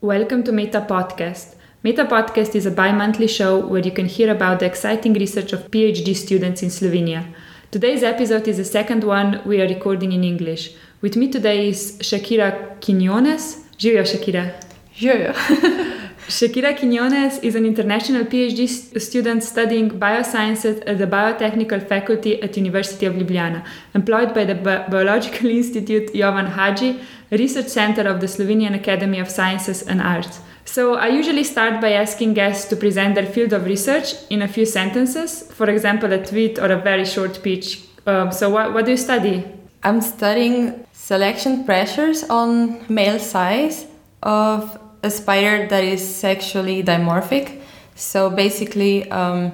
Welcome to Meta Podcast. Meta Podcast is a bi monthly show where you can hear about the exciting research of PhD students in Slovenia. Today's episode is the second one we are recording in English. With me today is Shakira Quiñones. Živijo, Shakira. Živijo. Shakira Quiñones is an international PhD student studying biosciences at the Biotechnical Faculty at University of Ljubljana, employed by the Bi- Biological Institute Jovan Hadži, research center of the Slovenian Academy of Sciences and Arts. So I usually start by asking guests to present their field of research in a few sentences, for example, a tweet or a very short pitch. Um, so what, what do you study? I'm studying selection pressures on male size of a spider that is sexually dimorphic. So basically, um,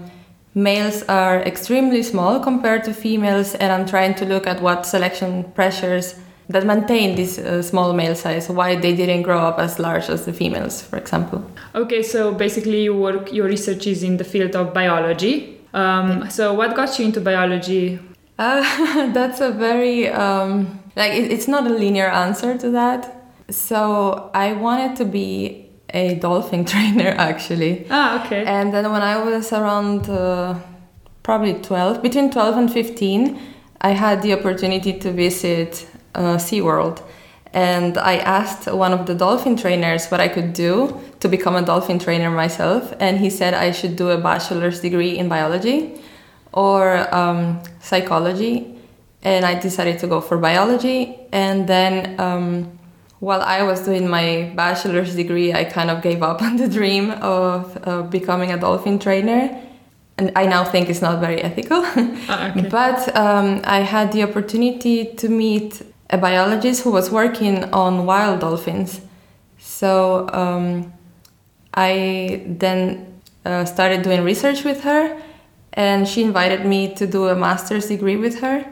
males are extremely small compared to females, and I'm trying to look at what selection pressures that maintain this uh, small male size, why they didn't grow up as large as the females, for example. Okay, so basically, you work, your research is in the field of biology. Um, so, what got you into biology? Uh, that's a very um, like it, it's not a linear answer to that. So I wanted to be a dolphin trainer actually. Ah, okay. And then when I was around uh, probably 12, between 12 and 15, I had the opportunity to visit uh, SeaWorld. And I asked one of the dolphin trainers what I could do to become a dolphin trainer myself. And he said I should do a bachelor's degree in biology or um, psychology. And I decided to go for biology. And then um, while I was doing my bachelor's degree, I kind of gave up on the dream of uh, becoming a dolphin trainer. And I now think it's not very ethical. Ah, okay. but um, I had the opportunity to meet a biologist who was working on wild dolphins. So um, I then uh, started doing research with her, and she invited me to do a master's degree with her.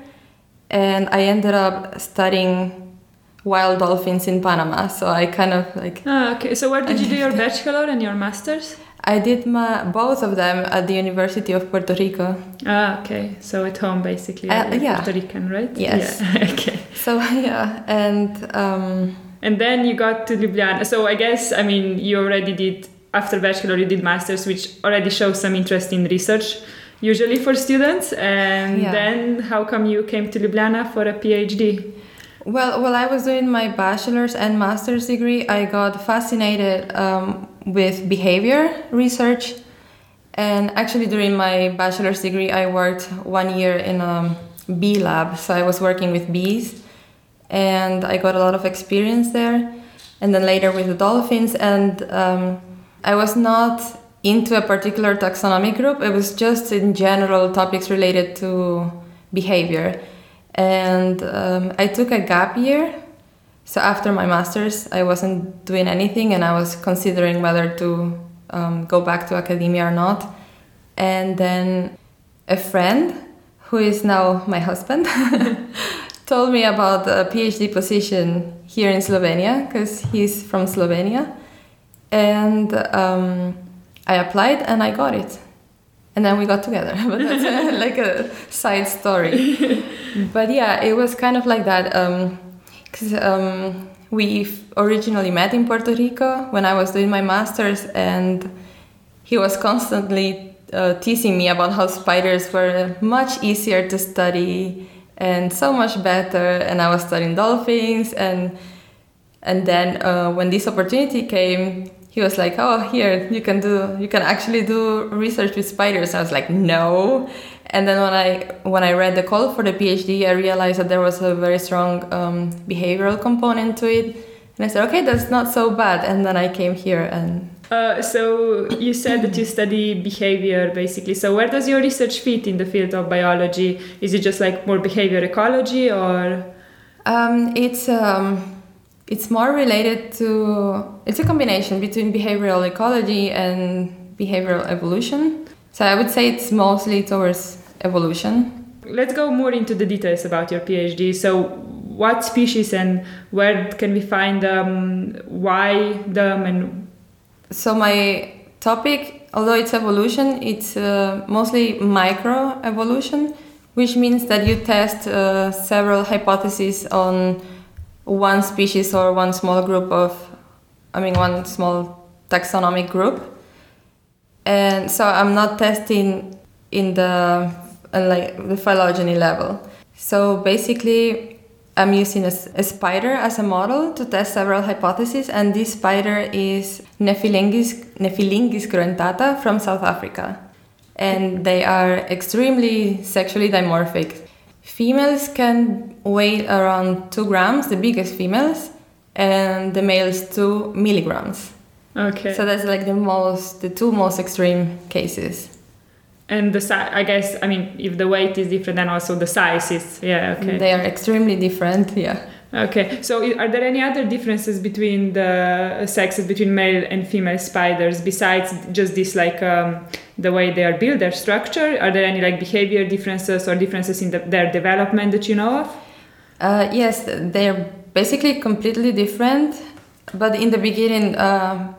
And I ended up studying wild dolphins in Panama. So I kind of like Ah, okay. So, where did you do your bachelor and your master's? I did my both of them at the University of Puerto Rico. Ah, okay. So, at home, basically. Uh, yeah. Puerto Rican, right? Yes. Yeah. okay. So yeah, and um, And then you got to Ljubljana. So, I guess, I mean, you already did, after bachelor, you did master's, which already shows some interest in research, usually for students. And Yeah. then, how come you came to Ljubljana for a PhD? Well, while I was doing my bachelor's and master's degree, I got fascinated um, with behavior research. And actually, during my bachelor's degree, I worked one year in a bee lab. So I was working with bees, and I got a lot of experience there. And then later with the dolphins, and um, I was not into a particular taxonomic group. It was just in general topics related to behavior. And um, I took a gap year. So after my master's, I wasn't doing anything, and I was considering whether to um, go back to academia or not. And then a friend, who is now my husband, told me about a PhD position here in Slovenia because he's from Slovenia. And um, I applied and I got it. And then we got together. but that's uh, like a side story. but yeah, it was kind of like that. Because um, we originally met in Puerto Rico when I was doing my master's, and he was constantly uh, teasing me about how spiders were much easier to study and so much better. And I was studying dolphins, and and then uh, when this opportunity came, he was like, "Oh, here you can do, you can actually do research with spiders." I was like, "No." And then when I when I read the call for the PhD, I realized that there was a very strong um, behavioral component to it, and I said, "Okay, that's not so bad." And then I came here and Uh, so you said that you study behavior basically. So where does your research fit in the field of biology? Is it just like more behavior ecology or? Um, it's um, it's more related to it's a combination between behavioral ecology and behavioral evolution. So I would say it's mostly towards evolution. Let's go more into the details about your PhD. So what species and where can we find them? Why them and So my topic, although it's evolution, it's uh, mostly microevolution, which means that you test uh, several hypotheses on one species or one small group of I mean, one small taxonomic group. And so I'm not testing in the like the phylogeny level. So basically, I'm using a, a, spider as a model to test several hypotheses, and this spider is Nephilingis, Nephilingis cruentata from South Africa. And they are extremely sexually dimorphic. Females can weigh around 2 grams, the biggest females, and the males 2 milligrams. Okay. So that's like the most, the two most extreme cases. And the size, I guess, I mean, if the weight is different, then also the size is, yeah, okay. They are extremely different, yeah. Okay, so are there any other differences between the sexes, between male and female spiders, besides just this, like, um, the way they are built, their structure? Are there any, like, behavior differences or differences in the, their development that you know of? Uh, yes, they're basically completely different, but in the beginning, uh,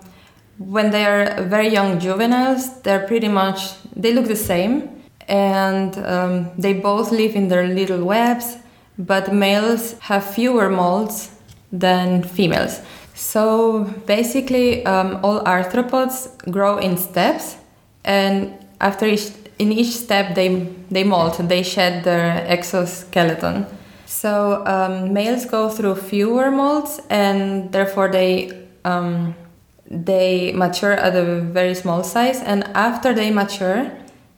when they are very young juveniles, they're pretty much they look the same, and um, they both live in their little webs. But males have fewer molts than females. So basically, um, all arthropods grow in steps, and after each in each step they they molt, they shed their exoskeleton. So um, males go through fewer molts, and therefore they um, they mature at a very small size and after they mature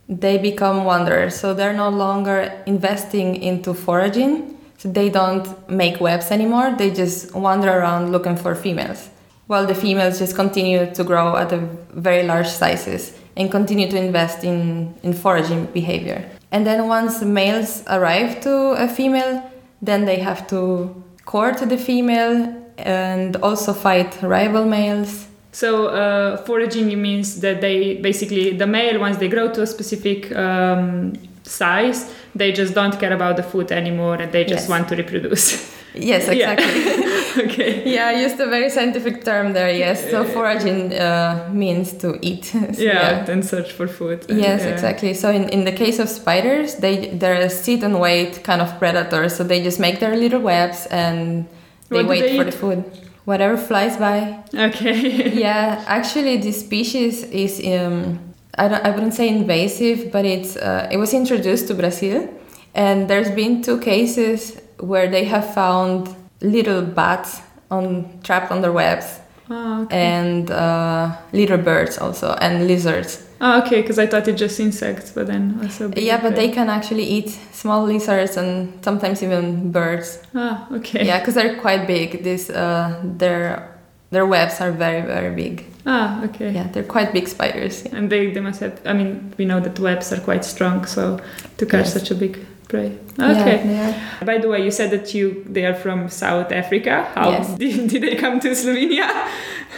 they become wanderers so they're no longer investing into foraging. So they don't make webs anymore. They just wander around looking for females while the females just continue to grow at a very large sizes and continue to invest in, in foraging behavior. And then once males arrive to a female then they have to court the female and also fight rival males so uh, foraging means that they basically the male once they grow to a specific um, size, they just don't care about the food anymore and they just yes. want to reproduce. Yes, exactly. Yeah. okay. Yeah, I used a very scientific term there. Yes, so foraging uh, means to eat. so, yeah, yeah, and search for food. Yes, yeah. exactly. So in, in the case of spiders, they they're a sit and wait kind of predator. So they just make their little webs and they what wait they for eat? the food whatever flies by. Okay. yeah, actually, this species is um, I don't I wouldn't say invasive, but it's uh, it was introduced to Brazil, and there's been two cases where they have found little bats on trapped on their webs. Oh, okay. And uh, little birds also and lizards. Oh, okay, because I thought it just insects, but then also. Yeah, but they can actually eat small lizards and sometimes even birds. Ah, okay. Yeah, because they're quite big. This uh, their their webs are very very big. Ah, okay. Yeah, they're quite big spiders. Yeah. And they, they must have. I mean, we know that webs are quite strong, so to catch yes. such a big prey. Okay. Yeah, By the way, you said that you they are from South Africa. How yes. did, did they come to Slovenia?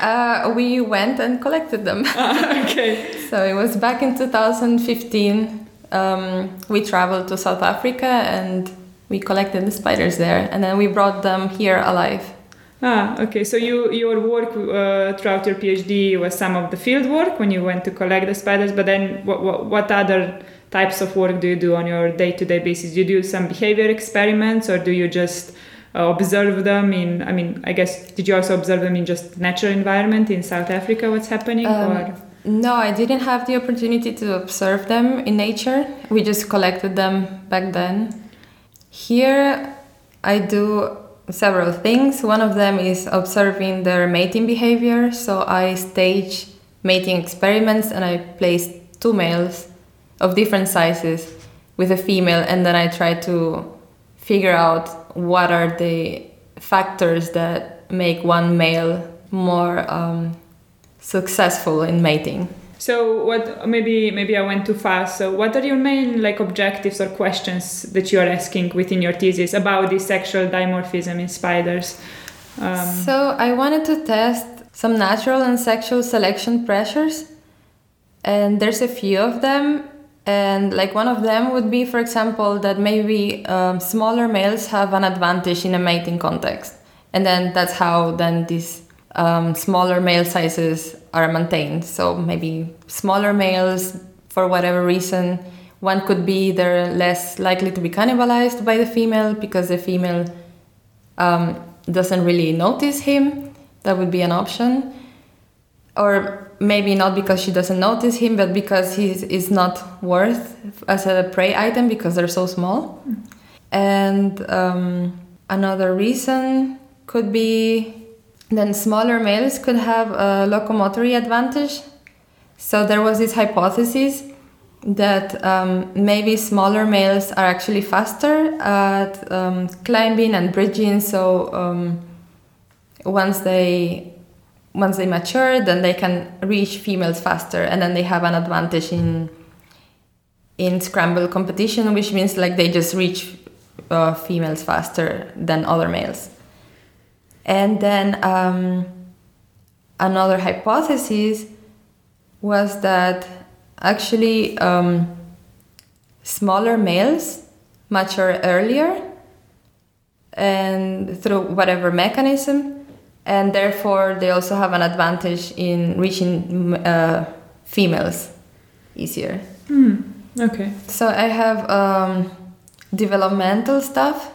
Uh, we went and collected them. Ah, okay. so it was back in 2015. Um, we traveled to South Africa and we collected the spiders there, and then we brought them here alive. Ah, okay. So you your work uh, throughout your PhD was some of the field work when you went to collect the spiders, but then what what, what other types of work do you do on your day-to-day basis? Do you do some behavior experiments, or do you just uh, observe them in i mean i guess did you also observe them in just natural environment in south africa what's happening um, or no i didn't have the opportunity to observe them in nature we just collected them back then here i do several things one of them is observing their mating behavior so i stage mating experiments and i place two males of different sizes with a female and then i try to figure out what are the factors that make one male more um, successful in mating. So what maybe maybe I went too fast. So what are your main like objectives or questions that you are asking within your thesis about the sexual dimorphism in spiders? Um, so I wanted to test some natural and sexual selection pressures, and there's a few of them and like one of them would be for example that maybe um, smaller males have an advantage in a mating context and then that's how then these um, smaller male sizes are maintained so maybe smaller males for whatever reason one could be they're less likely to be cannibalized by the female because the female um, doesn't really notice him that would be an option. Or maybe not because she doesn't notice him, but because he is not worth as a prey item because they're so small. And um, another reason could be then smaller males could have a locomotory advantage. So there was this hypothesis that um, maybe smaller males are actually faster at um, climbing and bridging. So um, once they once they mature, then they can reach females faster, and then they have an advantage in in scramble competition, which means like they just reach uh, females faster than other males. And then um, another hypothesis was that actually um, smaller males mature earlier and through whatever mechanism and therefore they also have an advantage in reaching uh, females easier Hmm. Okay. so i have um, developmental stuff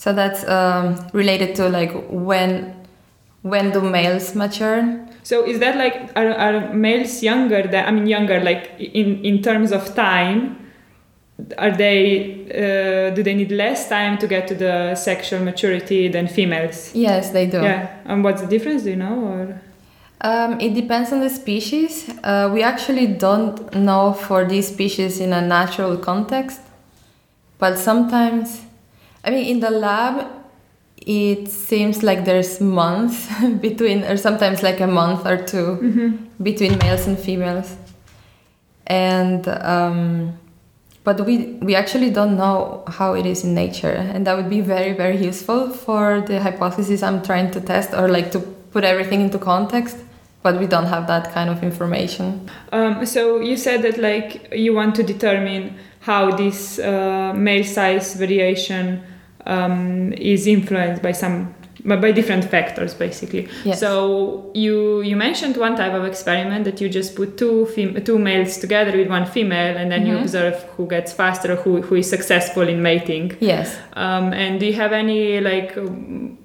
so that's um, related to like when when do males mature So is that like are, are males younger than I mean younger like in in terms of time? Are they uh, do they need less time to get to the sexual maturity than females? yes they do Yeah. And what's the difference? Do you know or? Um, it depends on the species. Uh, we actually don't know for these species in a natural context, but sometimes, I mean, in the lab, it seems like there's months between, or sometimes like a month or 2 Mm-hmm. between males and females, and um, but we we actually don't know how it is in nature, and that would be very very useful for the hypothesis I'm trying to test, or like to put everything into context but we don't have that kind of information. Um, so you said that like you want to determine how this uh, male size variation um, is influenced by some by different factors basically. Yes. So you you mentioned one type of experiment that you just put two fem- two males together with one female and then you Mhm. observe who gets faster who who is successful in mating. Yes. Um, and do you have any like um,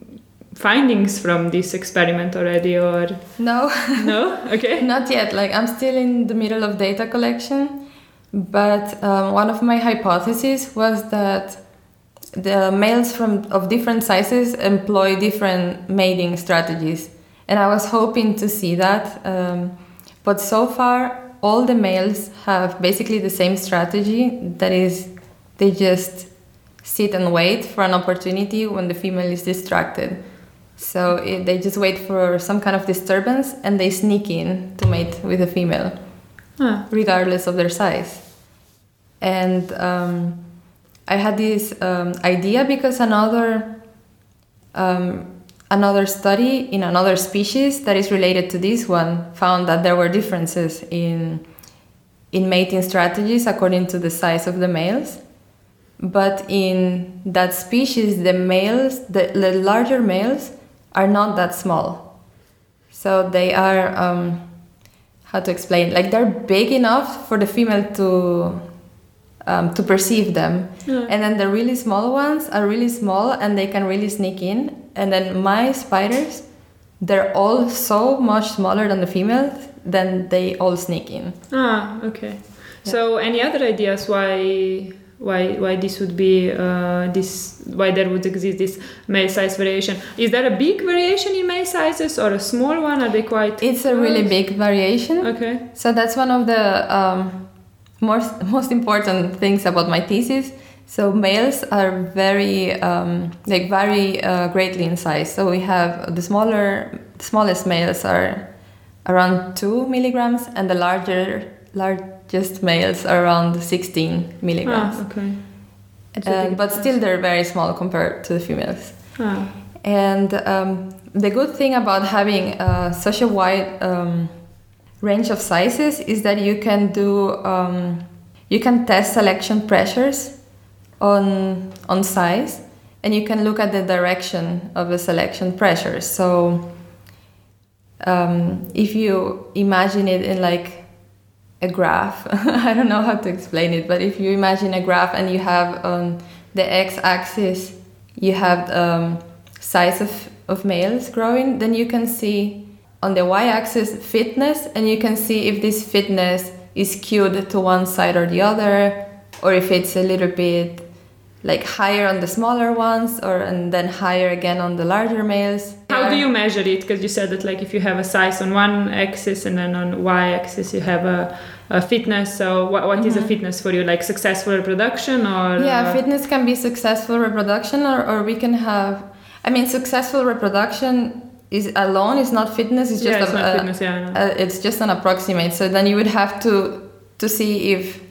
findings from this experiment already or No, no? Okay. not yet. Like I'm still in the middle of data collection, but um, one of my hypotheses was that the males from of different sizes employ different mating strategies, and I was hoping to see that. Um, but so far, all the males have basically the same strategy. That is, they just sit and wait for an opportunity when the female is distracted. So it, they just wait for some kind of disturbance and they sneak in to mate with a female, Ah. regardless of their size. And um, I had this um, idea because another um, another study in another species that is related to this one found that there were differences in in mating strategies according to the size of the males. But in that species, the males, the, the larger males, are not that small. So they are, um, how to explain? Like they're big enough for the female to um, to perceive them, Yeah. and then the really small ones are really small and they can really sneak in. And then my spiders, they're all so much smaller than the females, then they all sneak in. Ah, okay. So, any other ideas why why why this would be uh, this why there would exist this male size variation? Is there a big variation in male sizes or a small one? Are they quite? It's a really big variation. Okay. So that's one of the um, most most important things about my thesis. So males are very um, like vary uh, greatly in size. So we have the smaller, the smallest males are around two milligrams, and the larger largest males are around sixteen milligrams. Ah, okay. It's Uh, but still, they're very small compared to the females. Ah. And um, the good thing about having uh, such a wide um, range of sizes is that you can do um, you can test selection pressures on on size, and you can look at the direction of the selection pressures. So um, if you imagine it in like a graph, I don't know how to explain it, but if you imagine a graph and you have on the x-axis you have um, size of of males growing, then you can see on the y-axis fitness, and you can see if this fitness is skewed to one side or the other, or if it's a little bit like higher on the smaller ones or and then higher again on the larger males. How do you measure it? Because you said that like if you have a size on one axis and then on y axis you have a, a fitness. So what, what mm-hmm. is a fitness for you? Like successful reproduction or yeah uh... fitness can be successful reproduction or, or we can have i mean successful reproduction is alone is not fitness it's just yeah, it's, a, a, fitness, yeah, a, it's just an approximate. So then you would have to to see if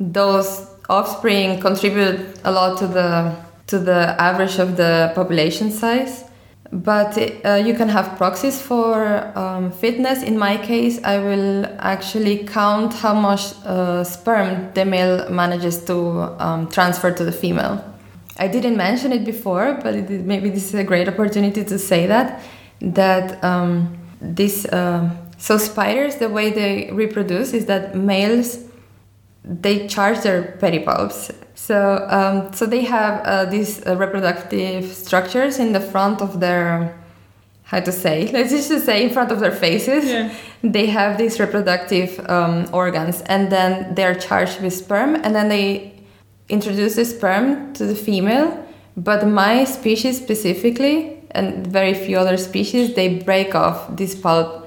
those offspring contribute a lot to the to the average of the population size. But uh, you can have proxies for um, fitness. In my case i will actually count how much uh, sperm the male manages to um, transfer to the female. I didn't mention it before but it, maybe this is a great opportunity to say that that um, this uh, so spiders the way they reproduce is that males they charge their pedipalps. So, um, so they have uh, these uh, reproductive structures in the front of their, how to say, let's just say in front of their faces. Yeah. They have these reproductive um, organs, and then they're charged with sperm, and then they introduce the sperm to the female. But my species specifically, and very few other species, they break off this palp,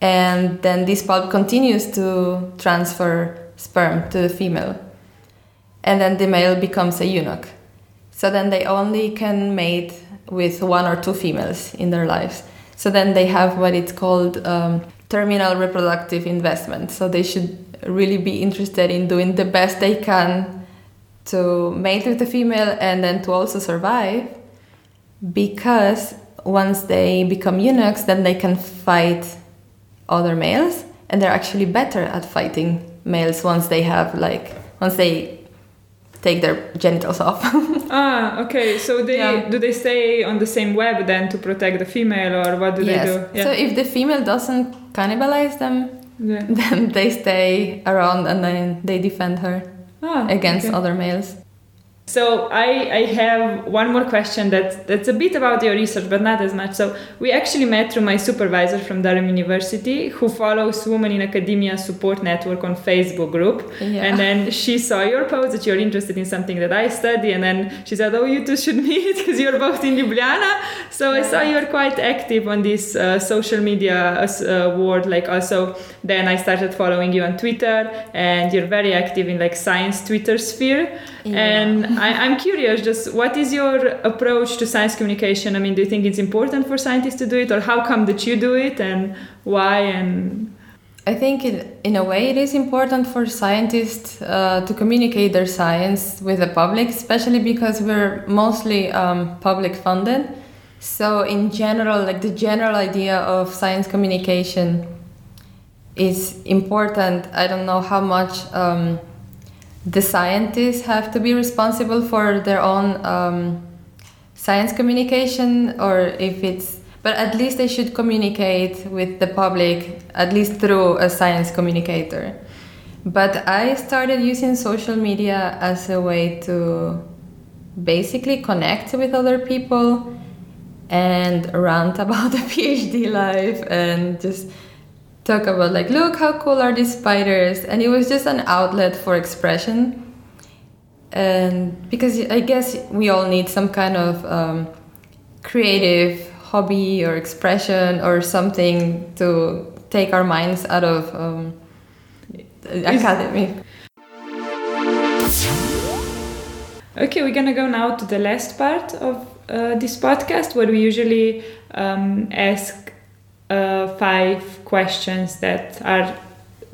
and then this palp continues to transfer sperm to the female. And then the male becomes a eunuch. So then they only can mate with one or two females in their lives. So then they have what it's called um, terminal reproductive investment. So they should really be interested in doing the best they can to mate with the female and then to also survive because once they become eunuchs then they can fight other males and they're actually better at fighting males once they have like once they take their genitals off. ah, okay. So they yeah. do they stay on the same web then to protect the female, or what do yes. they do? Yeah. So if the female doesn't cannibalize them, yeah. then they stay around and then they defend her ah, against okay. other males. So I, I have one more question that, that's a bit about your research, but not as much. So we actually met through my supervisor from Durham University, who follows Women in Academia Support Network on Facebook group. Yeah. And then she saw your post that you're interested in something that I study, and then she said, "Oh, you two should meet because you're both in Ljubljana." So. I saw you're quite active on this uh, social media uh, world. Like also, then I started following you on Twitter, and you're very active in like science Twitter sphere. Yeah. And I, am curious, just what is your approach to science communication? I mean, do you think it's important for scientists to do it, or how come that you do it, and why? And I think it, in a way it is important for scientists uh, to communicate their science with the public, especially because we're mostly um, public funded. So in general, like the general idea of science communication is important. I don't know how much. Um, the scientists have to be responsible for their own um, science communication or if it's but at least they should communicate with the public at least through a science communicator. But i started using social media as a way to basically connect with other people and rant about the phd life and just talk about like look how cool are these spiders. And it was just an outlet for expression. And because i guess we all need some kind of um, creative hobby or expression or something to take our minds out of um, academy. Okay we're gonna go now to the last part of uh, this podcast where we usually um, ask uh, five questions that are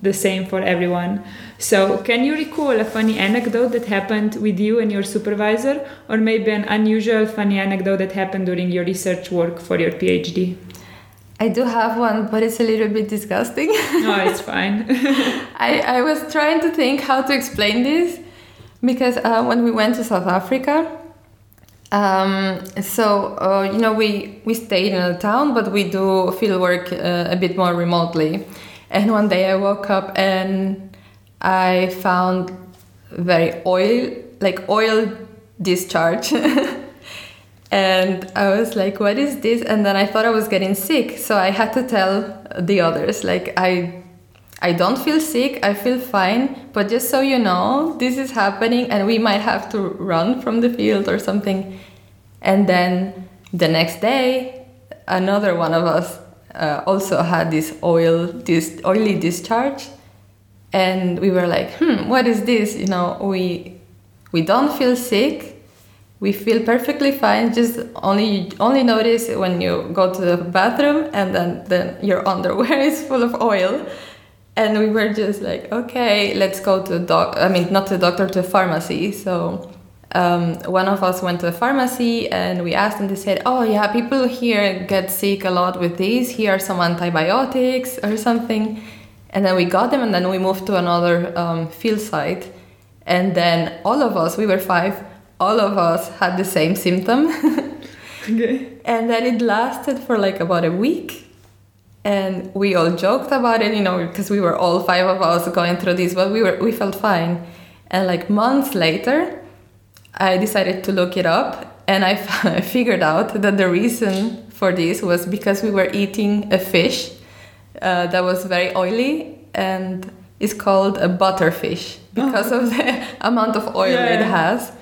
the same for everyone. So, can you recall a funny anecdote that happened with you and your supervisor, or maybe an unusual funny anecdote that happened during your research work for your PhD? I do have one, but it's a little bit disgusting. no, it's fine. I, I was trying to think how to explain this because uh, when we went to South Africa, um, so uh, you know we we stayed in a town, but we do field work uh, a bit more remotely. And one day I woke up and I found very oil like oil discharge and I was like, "What is this?" And then I thought I was getting sick, so I had to tell the others, like, "I, I don't feel sick. I feel fine, but just so you know, this is happening, and we might have to run from the field or something." And then the next day, another one of us uh, also had this oil, this oily discharge, and we were like, "Hmm, what is this?" You know, we we don't feel sick we feel perfectly fine just only only notice when you go to the bathroom and then then your underwear is full of oil and we were just like okay let's go to doc i mean not to the doctor to a pharmacy so um, one of us went to a pharmacy and we asked them they said oh yeah people here get sick a lot with these here are some antibiotics or something and then we got them and then we moved to another um, field site and then all of us we were five all of us had the same symptom. okay. And then it lasted for like about a week. And we all joked about it, you know, because we were all five of us going through this, but we were we felt fine. And like months later, I decided to look it up and I figured out that the reason for this was because we were eating a fish uh, that was very oily and is called a butterfish because oh. of the amount of oil yeah. it has.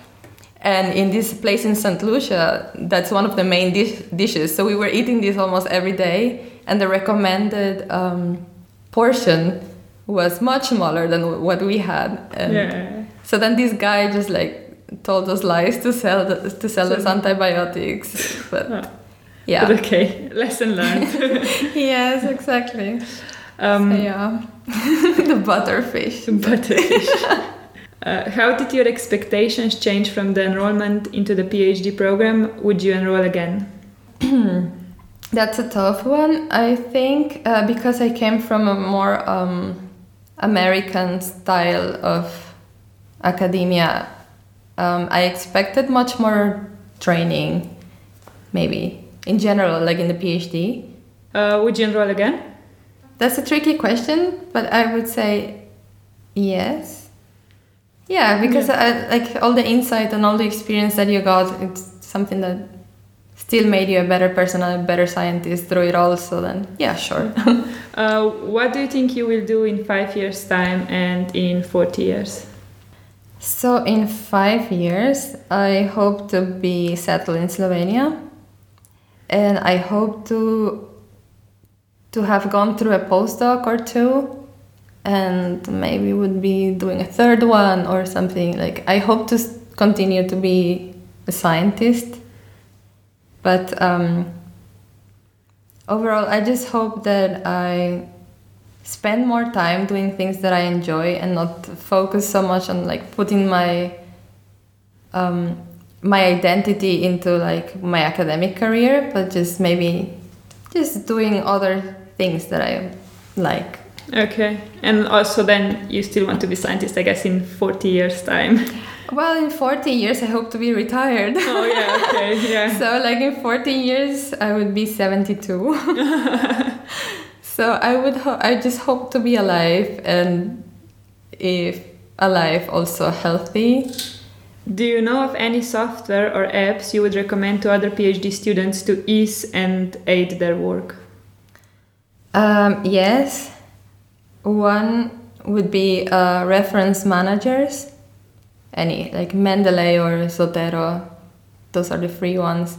And in this place in St. Lucia, that's one of the main dish- dishes. So we were eating this almost every day, and the recommended um, portion was much smaller than what we had. And yeah. So then this guy just like told us lies to sell the, to sell so, us antibiotics, but yeah. But okay, lesson learned. yes, exactly. Um, so, yeah, the butterfish. Butterfish. Uh, how did your expectations change from the enrollment into the PhD program? Would you enroll again? That's a tough one. I think uh, because I came from a more um, American style of academia, um, I expected much more training, maybe in general, like in the PhD. Uh, would you enroll again? That's a tricky question, but I would say yes yeah, because yeah. I, like all the insight and all the experience that you got, it's something that still made you a better person and a better scientist through it all. So then, yeah, sure. uh, what do you think you will do in five years' time and in 40 years? So, in five years, I hope to be settled in Slovenia, and I hope to to have gone through a postdoc or two and maybe would be doing a third one or something like i hope to continue to be a scientist but um, overall i just hope that i spend more time doing things that i enjoy and not focus so much on like putting my um, my identity into like my academic career but just maybe just doing other things that i like Okay, and also then you still want to be scientist, I guess, in forty years' time. Well, in 40 years, I hope to be retired. Oh, yeah, okay, yeah. so, like, in 40 years, I would be 72. so, I would, ho- I just hope to be alive and if alive, also healthy. Do you know of any software or apps you would recommend to other PhD students to ease and aid their work? Um, yes, one would be uh, reference managers, any like Mendeley or Zotero. Those are the free ones.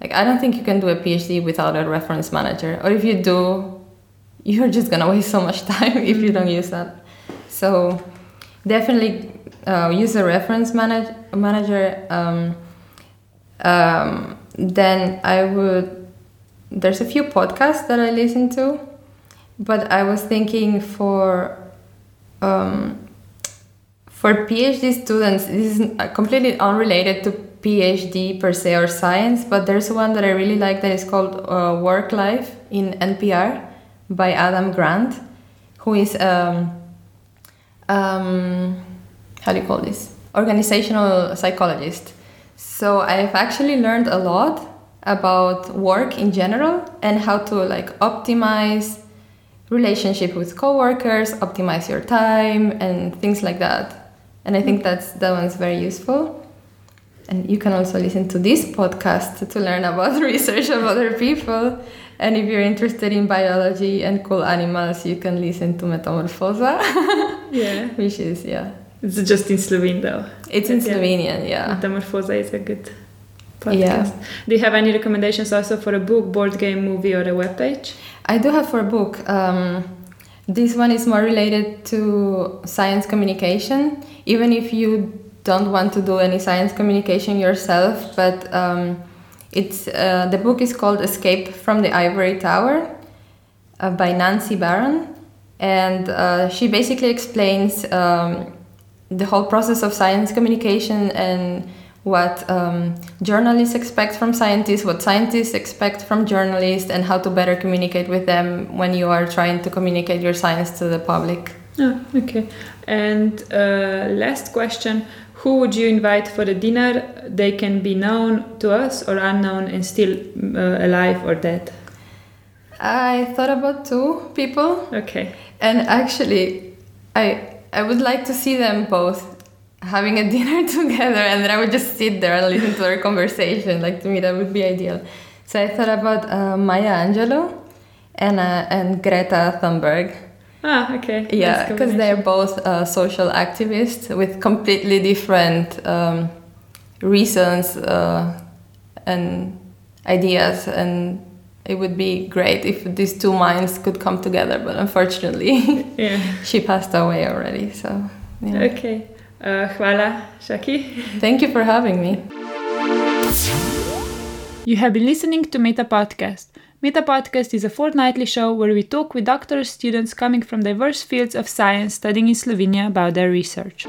Like I don't think you can do a PhD without a reference manager, or if you do, you're just gonna waste so much time if you don't use that. So definitely uh, use a reference manage- manager. Um, um, then I would. There's a few podcasts that I listen to but I was thinking for um, for PhD students, this is completely unrelated to PhD per se or science, but there's one that I really like that is called uh, Work Life in NPR by Adam Grant, who is um, um, how do you call this organizational psychologist. So I've actually learned a lot about work in general and how to like optimize relationship with coworkers, optimize your time, and things like that. And I think that's that one's very useful. And you can also listen to this podcast to learn about research of other people. And if you're interested in biology and cool animals, you can listen to Metamorfoza, Yeah. which is, yeah. It's just in Slovene though. It's in Yeah. Slovenian, yeah. Metamorfoza is a good podcast. Yeah. Do you have any recommendations also for a book, board game, movie, or a webpage? I do have for a book. Um, this one is more related to science communication, even if you don't want to do any science communication yourself. But um, it's uh, the book is called "Escape from the Ivory Tower" uh, by Nancy Baron, and uh, she basically explains um, the whole process of science communication and what um, journalists expect from scientists, what scientists expect from journalists, and how to better communicate with them when you are trying to communicate your science to the public. Oh, okay. And uh, last question Who would you invite for the dinner? They can be known to us or unknown and still uh, alive or dead. I thought about two people, Okay. and actually, I I would like to see them both having a dinner together, and then I would just sit there and listen to their conversation. Like to me, that would be ideal. So I thought about uh, Maya Angelou and uh, and Greta Thunberg. Ah, okay. Yeah, because combination. they're both uh, social activists with completely different um, reasons uh, and ideas, and it would be great if these two minds could come together. But unfortunately, Yeah. she passed away already. So, yeah. Okay. Uh, hvala, Shaki. thank you for having me. You have been listening to Meta Podcast. Meta Podcast is a fortnightly show where we talk with doctoral students coming from diverse fields of science studying in Slovenia about their research.